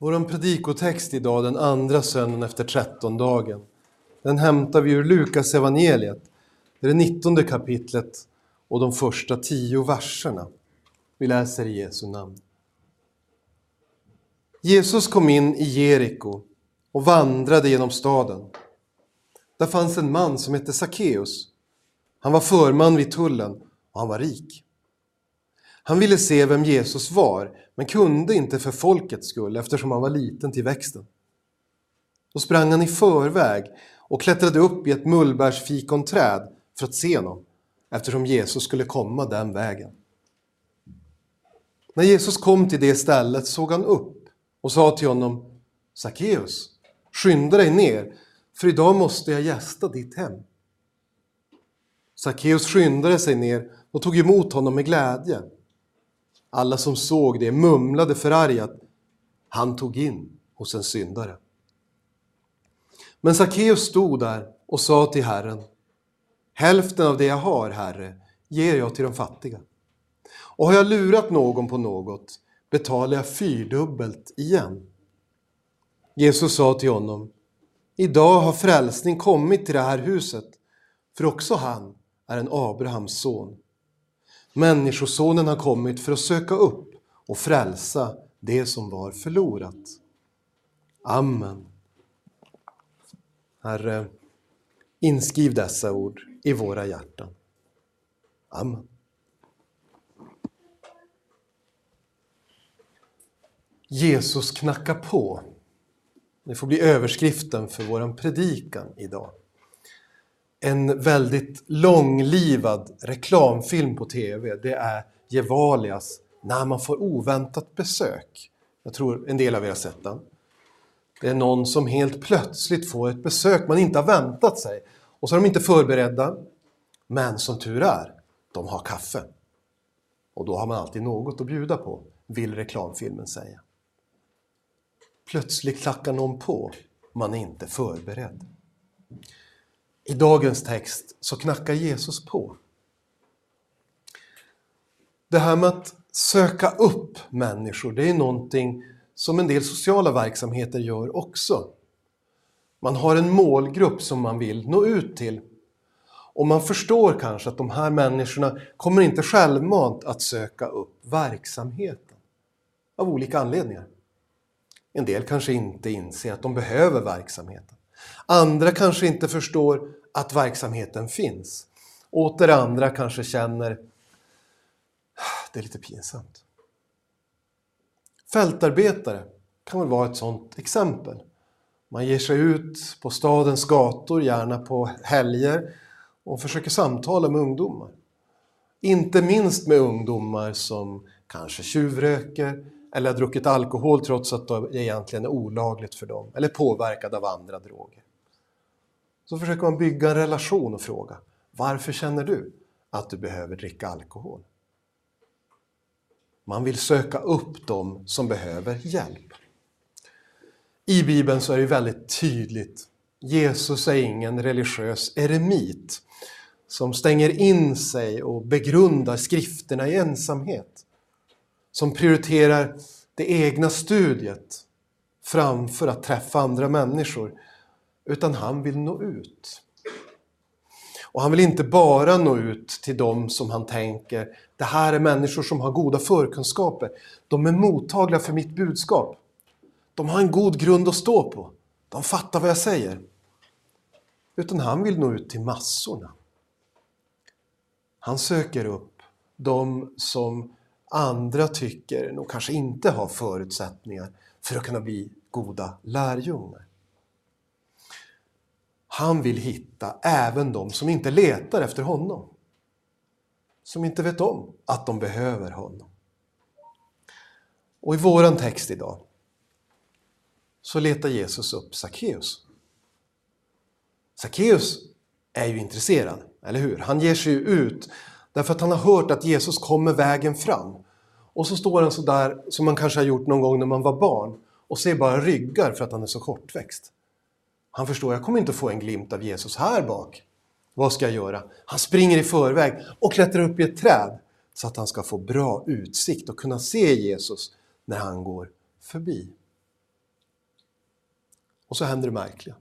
Vår predikotext idag, den andra söndagen efter trettondagen, den hämtar vi ur Lukas evangeliet, det är det nittonde kapitlet och de första tio verserna. Vi läser i Jesu namn. Jesus kom in i Jeriko och vandrade genom staden. Där fanns en man som hette Sackeus. Han var förman vid tullen och han var rik. Han ville se vem Jesus var, men kunde inte för folkets skull eftersom han var liten till växten. Då sprang han i förväg och klättrade upp i ett mullbärsfikonträd för att se honom, eftersom Jesus skulle komma den vägen. När Jesus kom till det stället såg han upp och sa till honom Sackeus, skynda dig ner, för idag måste jag gästa ditt hem. Sackeus skyndade sig ner och tog emot honom med glädje. Alla som såg det mumlade förargat. Han tog in hos en syndare. Men Sackeus stod där och sa till Herren. Hälften av det jag har, Herre, ger jag till de fattiga. Och har jag lurat någon på något betalar jag fyrdubbelt igen. Jesus sa till honom. Idag har frälsning kommit till det här huset, för också han är en Abrahams son. Människosonen har kommit för att söka upp och frälsa det som var förlorat. Amen. Herre, inskriv dessa ord i våra hjärtan. Amen. Jesus knackar på. Det får bli överskriften för vår predikan idag en väldigt långlivad reklamfilm på tv. Det är Gevalias När man får oväntat besök. Jag tror en del av er har sett den. Det är någon som helt plötsligt får ett besök man inte har väntat sig. Och så är de inte förberedda. Men som tur är, de har kaffe. Och då har man alltid något att bjuda på, vill reklamfilmen säga. Plötsligt klackar någon på, man är inte förberedd. I dagens text så knackar Jesus på. Det här med att söka upp människor, det är någonting som en del sociala verksamheter gör också. Man har en målgrupp som man vill nå ut till. Och man förstår kanske att de här människorna kommer inte självmant att söka upp verksamheten. Av olika anledningar. En del kanske inte inser att de behöver verksamheten. Andra kanske inte förstår att verksamheten finns. Åter andra kanske känner ah, det är lite pinsamt. Fältarbetare kan väl vara ett sådant exempel. Man ger sig ut på stadens gator, gärna på helger, och försöker samtala med ungdomar. Inte minst med ungdomar som kanske tjuvröker eller har druckit alkohol trots att det egentligen är olagligt för dem, eller påverkade av andra droger. Så försöker man bygga en relation och fråga varför känner du att du behöver dricka alkohol? Man vill söka upp dem som behöver hjälp. I Bibeln så är det väldigt tydligt. Jesus är ingen religiös eremit som stänger in sig och begrundar skrifterna i ensamhet. Som prioriterar det egna studiet framför att träffa andra människor utan han vill nå ut. Och han vill inte bara nå ut till dem som han tänker, det här är människor som har goda förkunskaper. De är mottagliga för mitt budskap. De har en god grund att stå på. De fattar vad jag säger. Utan han vill nå ut till massorna. Han söker upp de som andra tycker nog kanske inte har förutsättningar för att kunna bli goda lärjungar. Han vill hitta även de som inte letar efter honom. Som inte vet om att de behöver honom. Och i våran text idag så letar Jesus upp Sackeus. Sackeus är ju intresserad, eller hur? Han ger sig ut därför att han har hört att Jesus kommer vägen fram. Och så står han så där som man kanske har gjort någon gång när man var barn och ser bara ryggar för att han är så kortväxt. Han förstår, jag kommer inte få en glimt av Jesus här bak. Vad ska jag göra? Han springer i förväg och klättrar upp i ett träd så att han ska få bra utsikt och kunna se Jesus när han går förbi. Och så händer det märkliga.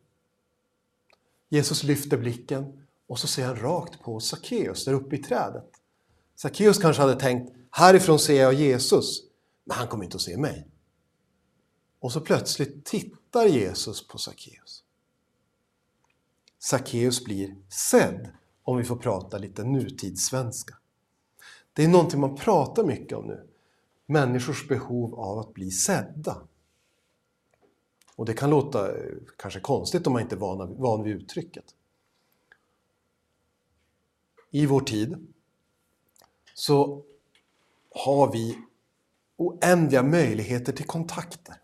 Jesus lyfter blicken och så ser han rakt på Sackeus där uppe i trädet. Sackeus kanske hade tänkt, härifrån ser jag Jesus, men han kommer inte att se mig. Och så plötsligt tittar Jesus på Sackeus. Sackeus blir sedd, om vi får prata lite nutidssvenska. Det är någonting man pratar mycket om nu. Människors behov av att bli sedda. Och det kan låta eh, kanske konstigt om man inte är van, van vid uttrycket. I vår tid så har vi oändliga möjligheter till kontakter.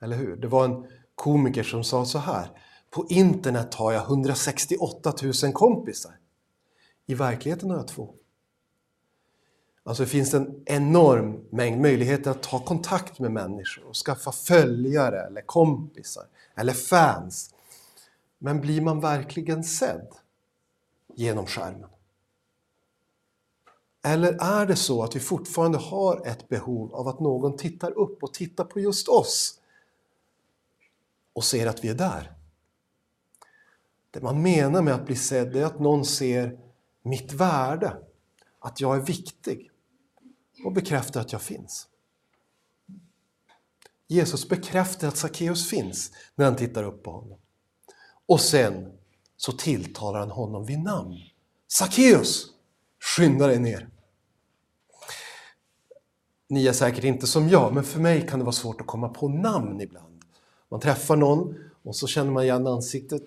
Eller hur? Det var en komiker som sa så här. På internet har jag 168 000 kompisar. I verkligheten har jag två. Alltså det finns en enorm mängd möjligheter att ta kontakt med människor och skaffa följare eller kompisar eller fans. Men blir man verkligen sedd genom skärmen? Eller är det så att vi fortfarande har ett behov av att någon tittar upp och tittar på just oss och ser att vi är där? Det man menar med att bli sedd är att någon ser mitt värde, att jag är viktig och bekräftar att jag finns. Jesus bekräftar att Sackeus finns när han tittar upp på honom. Och sen så tilltalar han honom vid namn. Sackeus, skynda dig ner. Ni är säkert inte som jag, men för mig kan det vara svårt att komma på namn ibland. Man träffar någon och så känner man igen ansiktet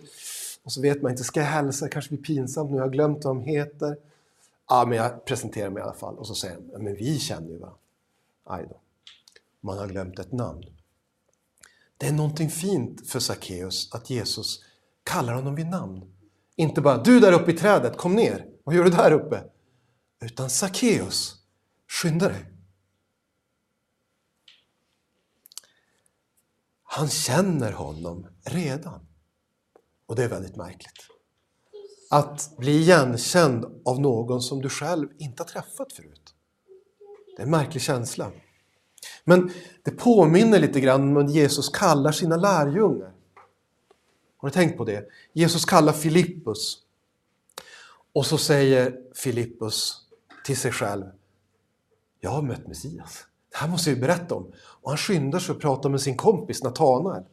och så vet man inte, ska jag hälsa? Det kanske blir pinsamt, nu jag har glömt vad de heter. Ja, men jag presenterar mig i alla fall och så säger de, men vi känner ju varandra. Aj då. Man har glömt ett namn. Det är någonting fint för Sackeus att Jesus kallar honom vid namn. Inte bara du där uppe i trädet, kom ner. Vad gör du där uppe? Utan Sackeus, skynda dig. Han känner honom redan. Och det är väldigt märkligt. Att bli igenkänd av någon som du själv inte har träffat förut. Det är en märklig känsla. Men det påminner lite grann om att Jesus kallar sina lärjungar. Har du tänkt på det? Jesus kallar Filippus. Och så säger Filippus till sig själv, jag har mött Messias. Det här måste jag berätta om. Och han skyndar sig att prata med sin kompis Natanael.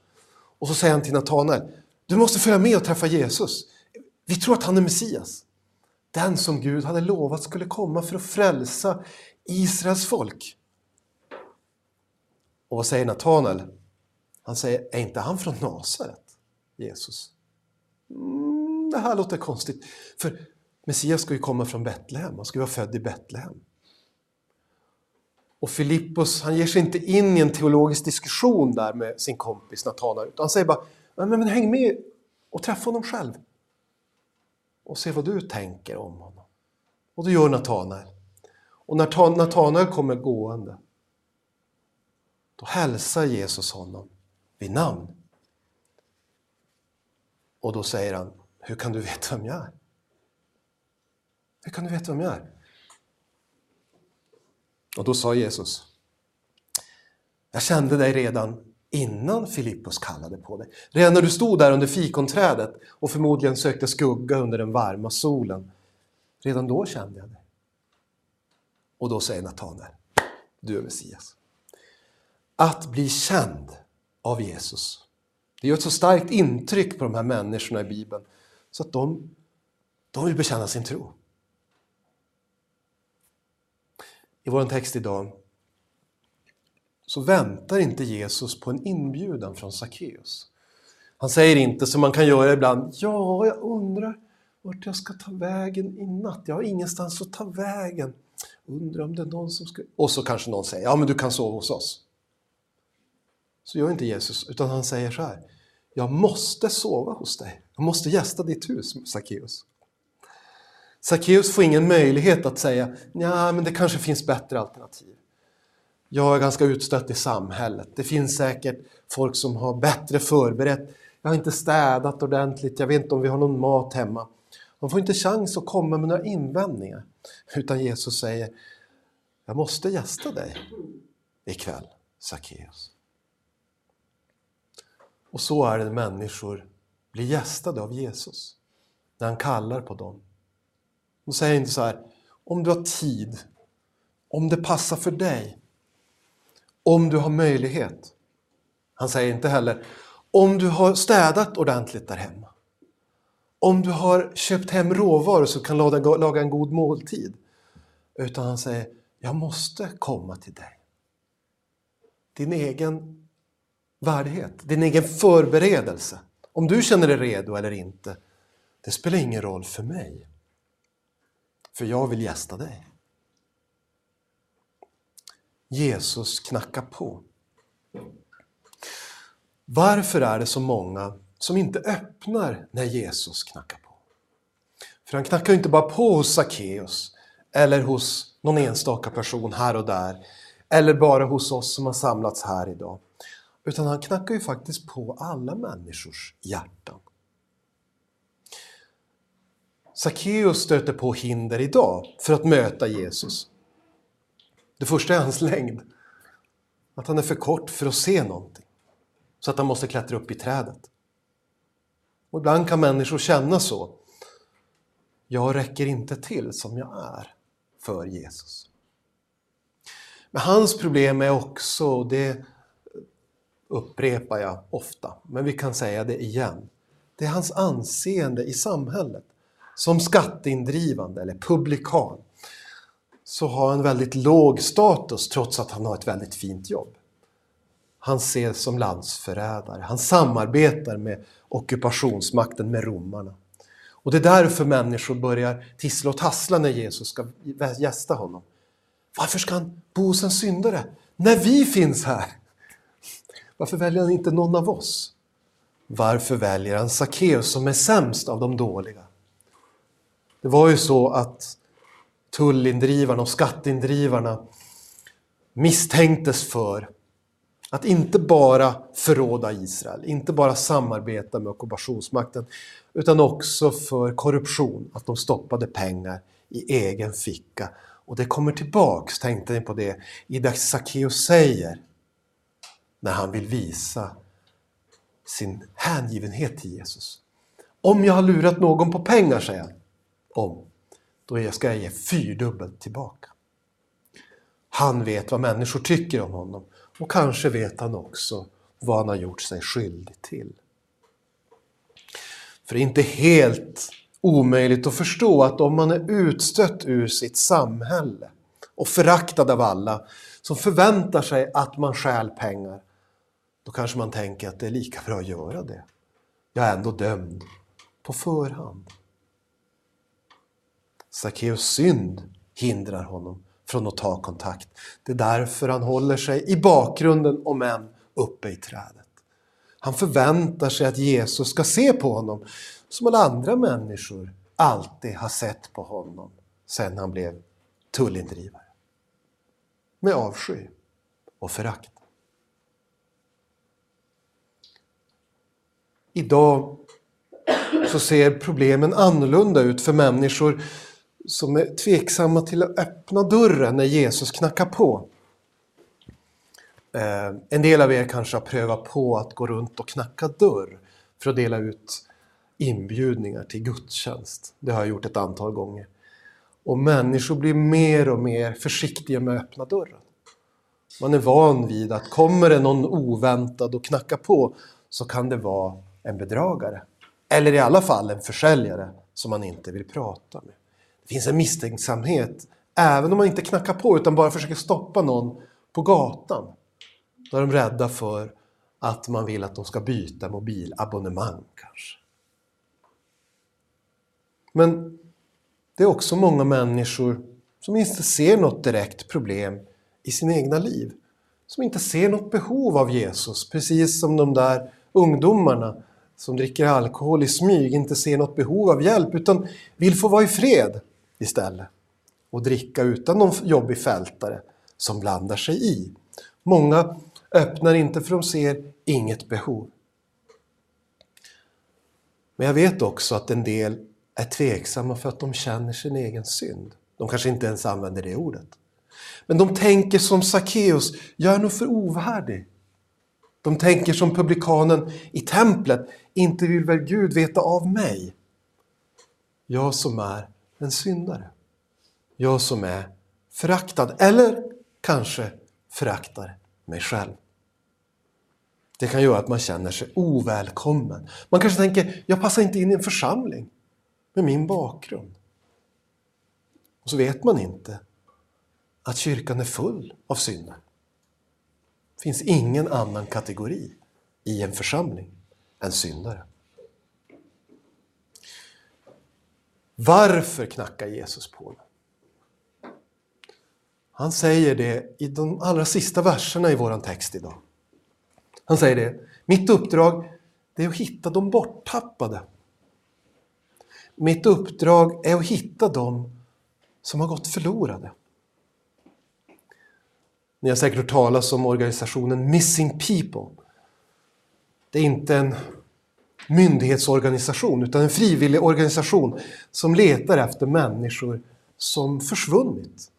Och så säger han till Natanael, du måste följa med och träffa Jesus. Vi tror att han är Messias. Den som Gud hade lovat skulle komma för att frälsa Israels folk. Och vad säger Natanael? Han säger, är inte han från Nasaret, Jesus? Mm, det här låter konstigt, för Messias ska ju komma från Betlehem, han ska ju vara född i Betlehem. Och Filippos, han ger sig inte in i en teologisk diskussion där med sin kompis Natanael, utan han säger bara, men, men häng med och träffa honom själv. Och se vad du tänker om honom. Och det gör Natanael. Och när Natanael kommer gående, då hälsar Jesus honom vid namn. Och då säger han, hur kan du veta vem jag är? Hur kan du veta vem jag är? Och då sa Jesus, jag kände dig redan innan Filippus kallade på dig. Redan när du stod där under fikonträdet och förmodligen sökte skugga under den varma solen. Redan då kände jag dig. Och då säger Natanael, du är Messias. Att bli känd av Jesus, det gör ett så starkt intryck på de här människorna i Bibeln så att de, de vill bekänna sin tro. I vår text idag så väntar inte Jesus på en inbjudan från Sackeus. Han säger inte som man kan göra ibland, ja, jag undrar vart jag ska ta vägen i natt. Jag har ingenstans att ta vägen. Undrar om det är någon som ska... Och så kanske någon säger, ja men du kan sova hos oss. Så gör inte Jesus, utan han säger så här, jag måste sova hos dig. Jag måste gästa ditt hus, Sackeus. Sackeus får ingen möjlighet att säga, ja men det kanske finns bättre alternativ jag är ganska utstött i samhället. Det finns säkert folk som har bättre förberett. Jag har inte städat ordentligt, jag vet inte om vi har någon mat hemma. De får inte chans att komma med några invändningar. Utan Jesus säger, jag måste gästa dig ikväll, Sackeus. Och så är det när människor blir gästade av Jesus. När han kallar på dem. De säger inte så här, om du har tid, om det passar för dig, om du har möjlighet. Han säger inte heller, om du har städat ordentligt där hemma. Om du har köpt hem råvaror så kan laga, laga en god måltid. Utan han säger, jag måste komma till dig. Din egen värdighet, din egen förberedelse. Om du känner dig redo eller inte, det spelar ingen roll för mig. För jag vill gästa dig. Jesus knackar på. Varför är det så många som inte öppnar när Jesus knackar på? För han knackar ju inte bara på hos Sackeus eller hos någon enstaka person här och där eller bara hos oss som har samlats här idag. Utan han knackar ju faktiskt på alla människors hjärtan. Sackeus stöter på hinder idag för att möta Jesus. Det första är hans längd. Att han är för kort för att se någonting. Så att han måste klättra upp i trädet. Och ibland kan människor känna så. Jag räcker inte till som jag är för Jesus. Men hans problem är också, det upprepar jag ofta, men vi kan säga det igen. Det är hans anseende i samhället. Som skatteindrivande eller publikan så har han väldigt låg status trots att han har ett väldigt fint jobb. Han ses som landsförrädare. Han samarbetar med ockupationsmakten, med romarna. Och det är därför människor börjar tissla och tassla när Jesus ska gästa honom. Varför ska han bo hos en syndare? När vi finns här! Varför väljer han inte någon av oss? Varför väljer han Sackeus som är sämst av de dåliga? Det var ju så att tullindrivarna och skatteindrivarna misstänktes för att inte bara förråda Israel, inte bara samarbeta med ockupationsmakten, utan också för korruption, att de stoppade pengar i egen ficka. Och det kommer tillbaks, tänkte ni på det, i det Sackeus säger när han vill visa sin hängivenhet till Jesus. Om jag har lurat någon på pengar, säger han, om, då ska jag ge fyrdubbelt tillbaka. Han vet vad människor tycker om honom och kanske vet han också vad han har gjort sig skyldig till. För det är inte helt omöjligt att förstå att om man är utstött ur sitt samhälle och föraktad av alla som förväntar sig att man stjäl pengar, då kanske man tänker att det är lika bra att göra det. Jag är ändå dömd på förhand. Sackeus synd hindrar honom från att ta kontakt. Det är därför han håller sig i bakgrunden, om än uppe i trädet. Han förväntar sig att Jesus ska se på honom som alla andra människor alltid har sett på honom sedan han blev tullindrivare. Med avsky och förakt. Idag så ser problemen annorlunda ut för människor som är tveksamma till att öppna dörren när Jesus knackar på. Eh, en del av er kanske har prövat på att gå runt och knacka dörr för att dela ut inbjudningar till gudstjänst. Det har jag gjort ett antal gånger. Och människor blir mer och mer försiktiga med att öppna dörren. Man är van vid att kommer det någon oväntad och knackar på så kan det vara en bedragare. Eller i alla fall en försäljare som man inte vill prata med. Det finns en misstänksamhet, även om man inte knackar på utan bara försöker stoppa någon på gatan. Då är de rädda för att man vill att de ska byta mobilabonnemang kanske. Men det är också många människor som inte ser något direkt problem i sina egna liv. Som inte ser något behov av Jesus, precis som de där ungdomarna som dricker alkohol i smyg inte ser något behov av hjälp utan vill få vara i fred istället och dricka utan någon jobbig fältare som blandar sig i. Många öppnar inte för de ser inget behov. Men jag vet också att en del är tveksamma för att de känner sin egen synd. De kanske inte ens använder det ordet. Men de tänker som Sackeus, jag är nog för ovärdig. De tänker som publikanen i templet, inte vill väl Gud veta av mig? Jag som är en syndare. Jag som är föraktad, eller kanske föraktar mig själv. Det kan göra att man känner sig ovälkommen. Man kanske tänker, jag passar inte in i en församling med min bakgrund. Och så vet man inte att kyrkan är full av synder. Det finns ingen annan kategori i en församling än syndare. Varför knackar Jesus på? Han säger det i de allra sista verserna i vår text idag. Han säger det, mitt uppdrag det är att hitta de borttappade. Mitt uppdrag är att hitta de som har gått förlorade. Ni har säkert hört talas om organisationen Missing People. Det är inte en myndighetsorganisation utan en frivillig organisation som letar efter människor som försvunnit,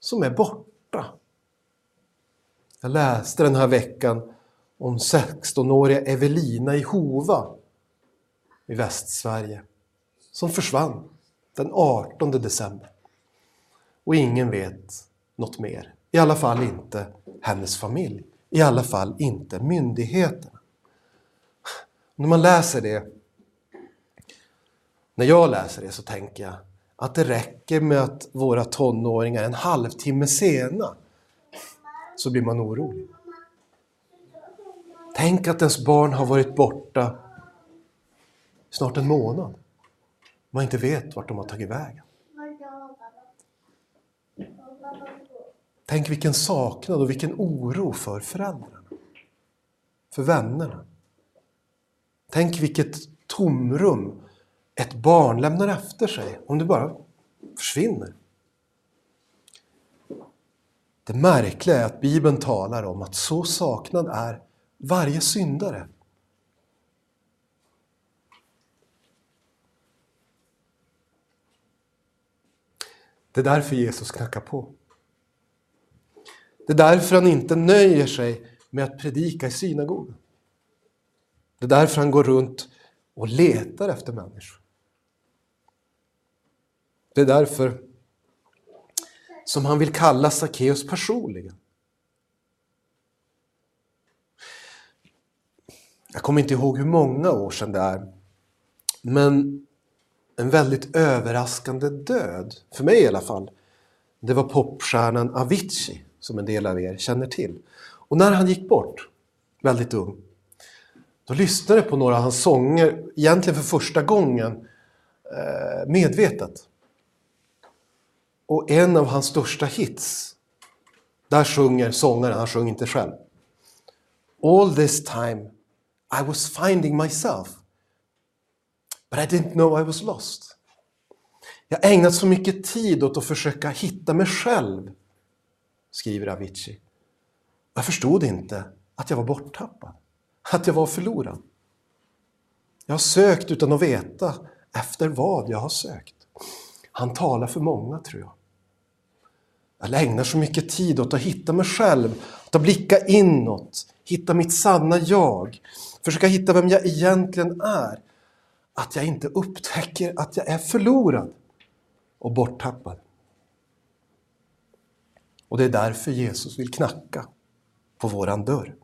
som är borta. Jag läste den här veckan om 16-åriga Evelina i Hova i Västsverige som försvann den 18 december. Och ingen vet något mer. I alla fall inte hennes familj. I alla fall inte myndigheterna. När man läser det, när jag läser det så tänker jag att det räcker med att våra tonåringar en halvtimme sena så blir man orolig. Tänk att ens barn har varit borta snart en månad. Man inte vet vart de har tagit vägen. Tänk vilken saknad och vilken oro för föräldrarna. För vännerna. Tänk vilket tomrum ett barn lämnar efter sig om det bara försvinner. Det märkliga är att Bibeln talar om att så saknad är varje syndare. Det är därför Jesus knackar på. Det är därför han inte nöjer sig med att predika i synagogan. Det är därför han går runt och letar efter människor. Det är därför som han vill kalla Sackeus personligen. Jag kommer inte ihåg hur många år sedan det är. Men en väldigt överraskande död, för mig i alla fall, det var popstjärnan Avicii som en del av er känner till. Och när han gick bort, väldigt ung, då lyssnade jag på några av hans sånger, egentligen för första gången, eh, medvetet. Och en av hans största hits, där sjunger sångaren, han sjunger inte själv. All this time I was finding myself. But I didn't know I was lost. Jag ägnat så mycket tid åt att försöka hitta mig själv, skriver Avicii. Jag förstod inte att jag var borttappad, att jag var förlorad. Jag har sökt utan att veta efter vad jag har sökt. Han talar för många, tror jag. Jag ägnar så mycket tid åt att hitta mig själv, att blicka inåt, hitta mitt sanna jag, försöka hitta vem jag egentligen är, att jag inte upptäcker att jag är förlorad och borttappad. Och det är därför Jesus vill knacka på våran dörr.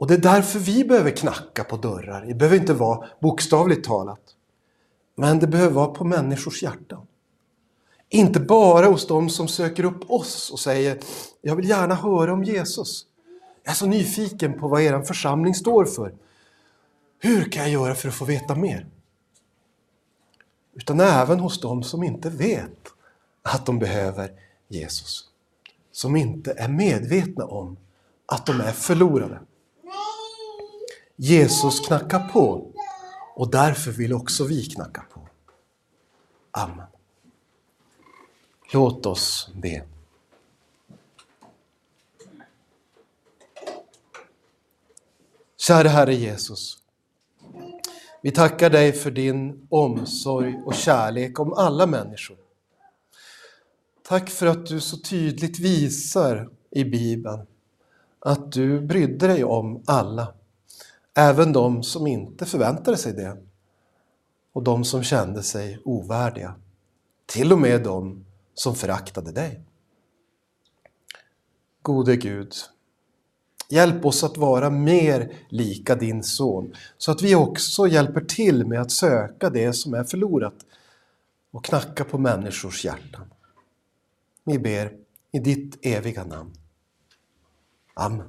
Och det är därför vi behöver knacka på dörrar. Det behöver inte vara bokstavligt talat. Men det behöver vara på människors hjärtan. Inte bara hos dem som söker upp oss och säger Jag vill gärna höra om Jesus. Jag är så nyfiken på vad er församling står för. Hur kan jag göra för att få veta mer? Utan även hos dem som inte vet att de behöver Jesus. Som inte är medvetna om att de är förlorade. Jesus knackar på och därför vill också vi knacka på. Amen. Låt oss be. Kära Herre Jesus. Vi tackar dig för din omsorg och kärlek om alla människor. Tack för att du så tydligt visar i Bibeln att du brydde dig om alla, även de som inte förväntade sig det och de som kände sig ovärdiga, till och med de som föraktade dig. Gode Gud, hjälp oss att vara mer lika din son, så att vi också hjälper till med att söka det som är förlorat och knacka på människors hjärtan. Vi ber i ditt eviga namn. Amen.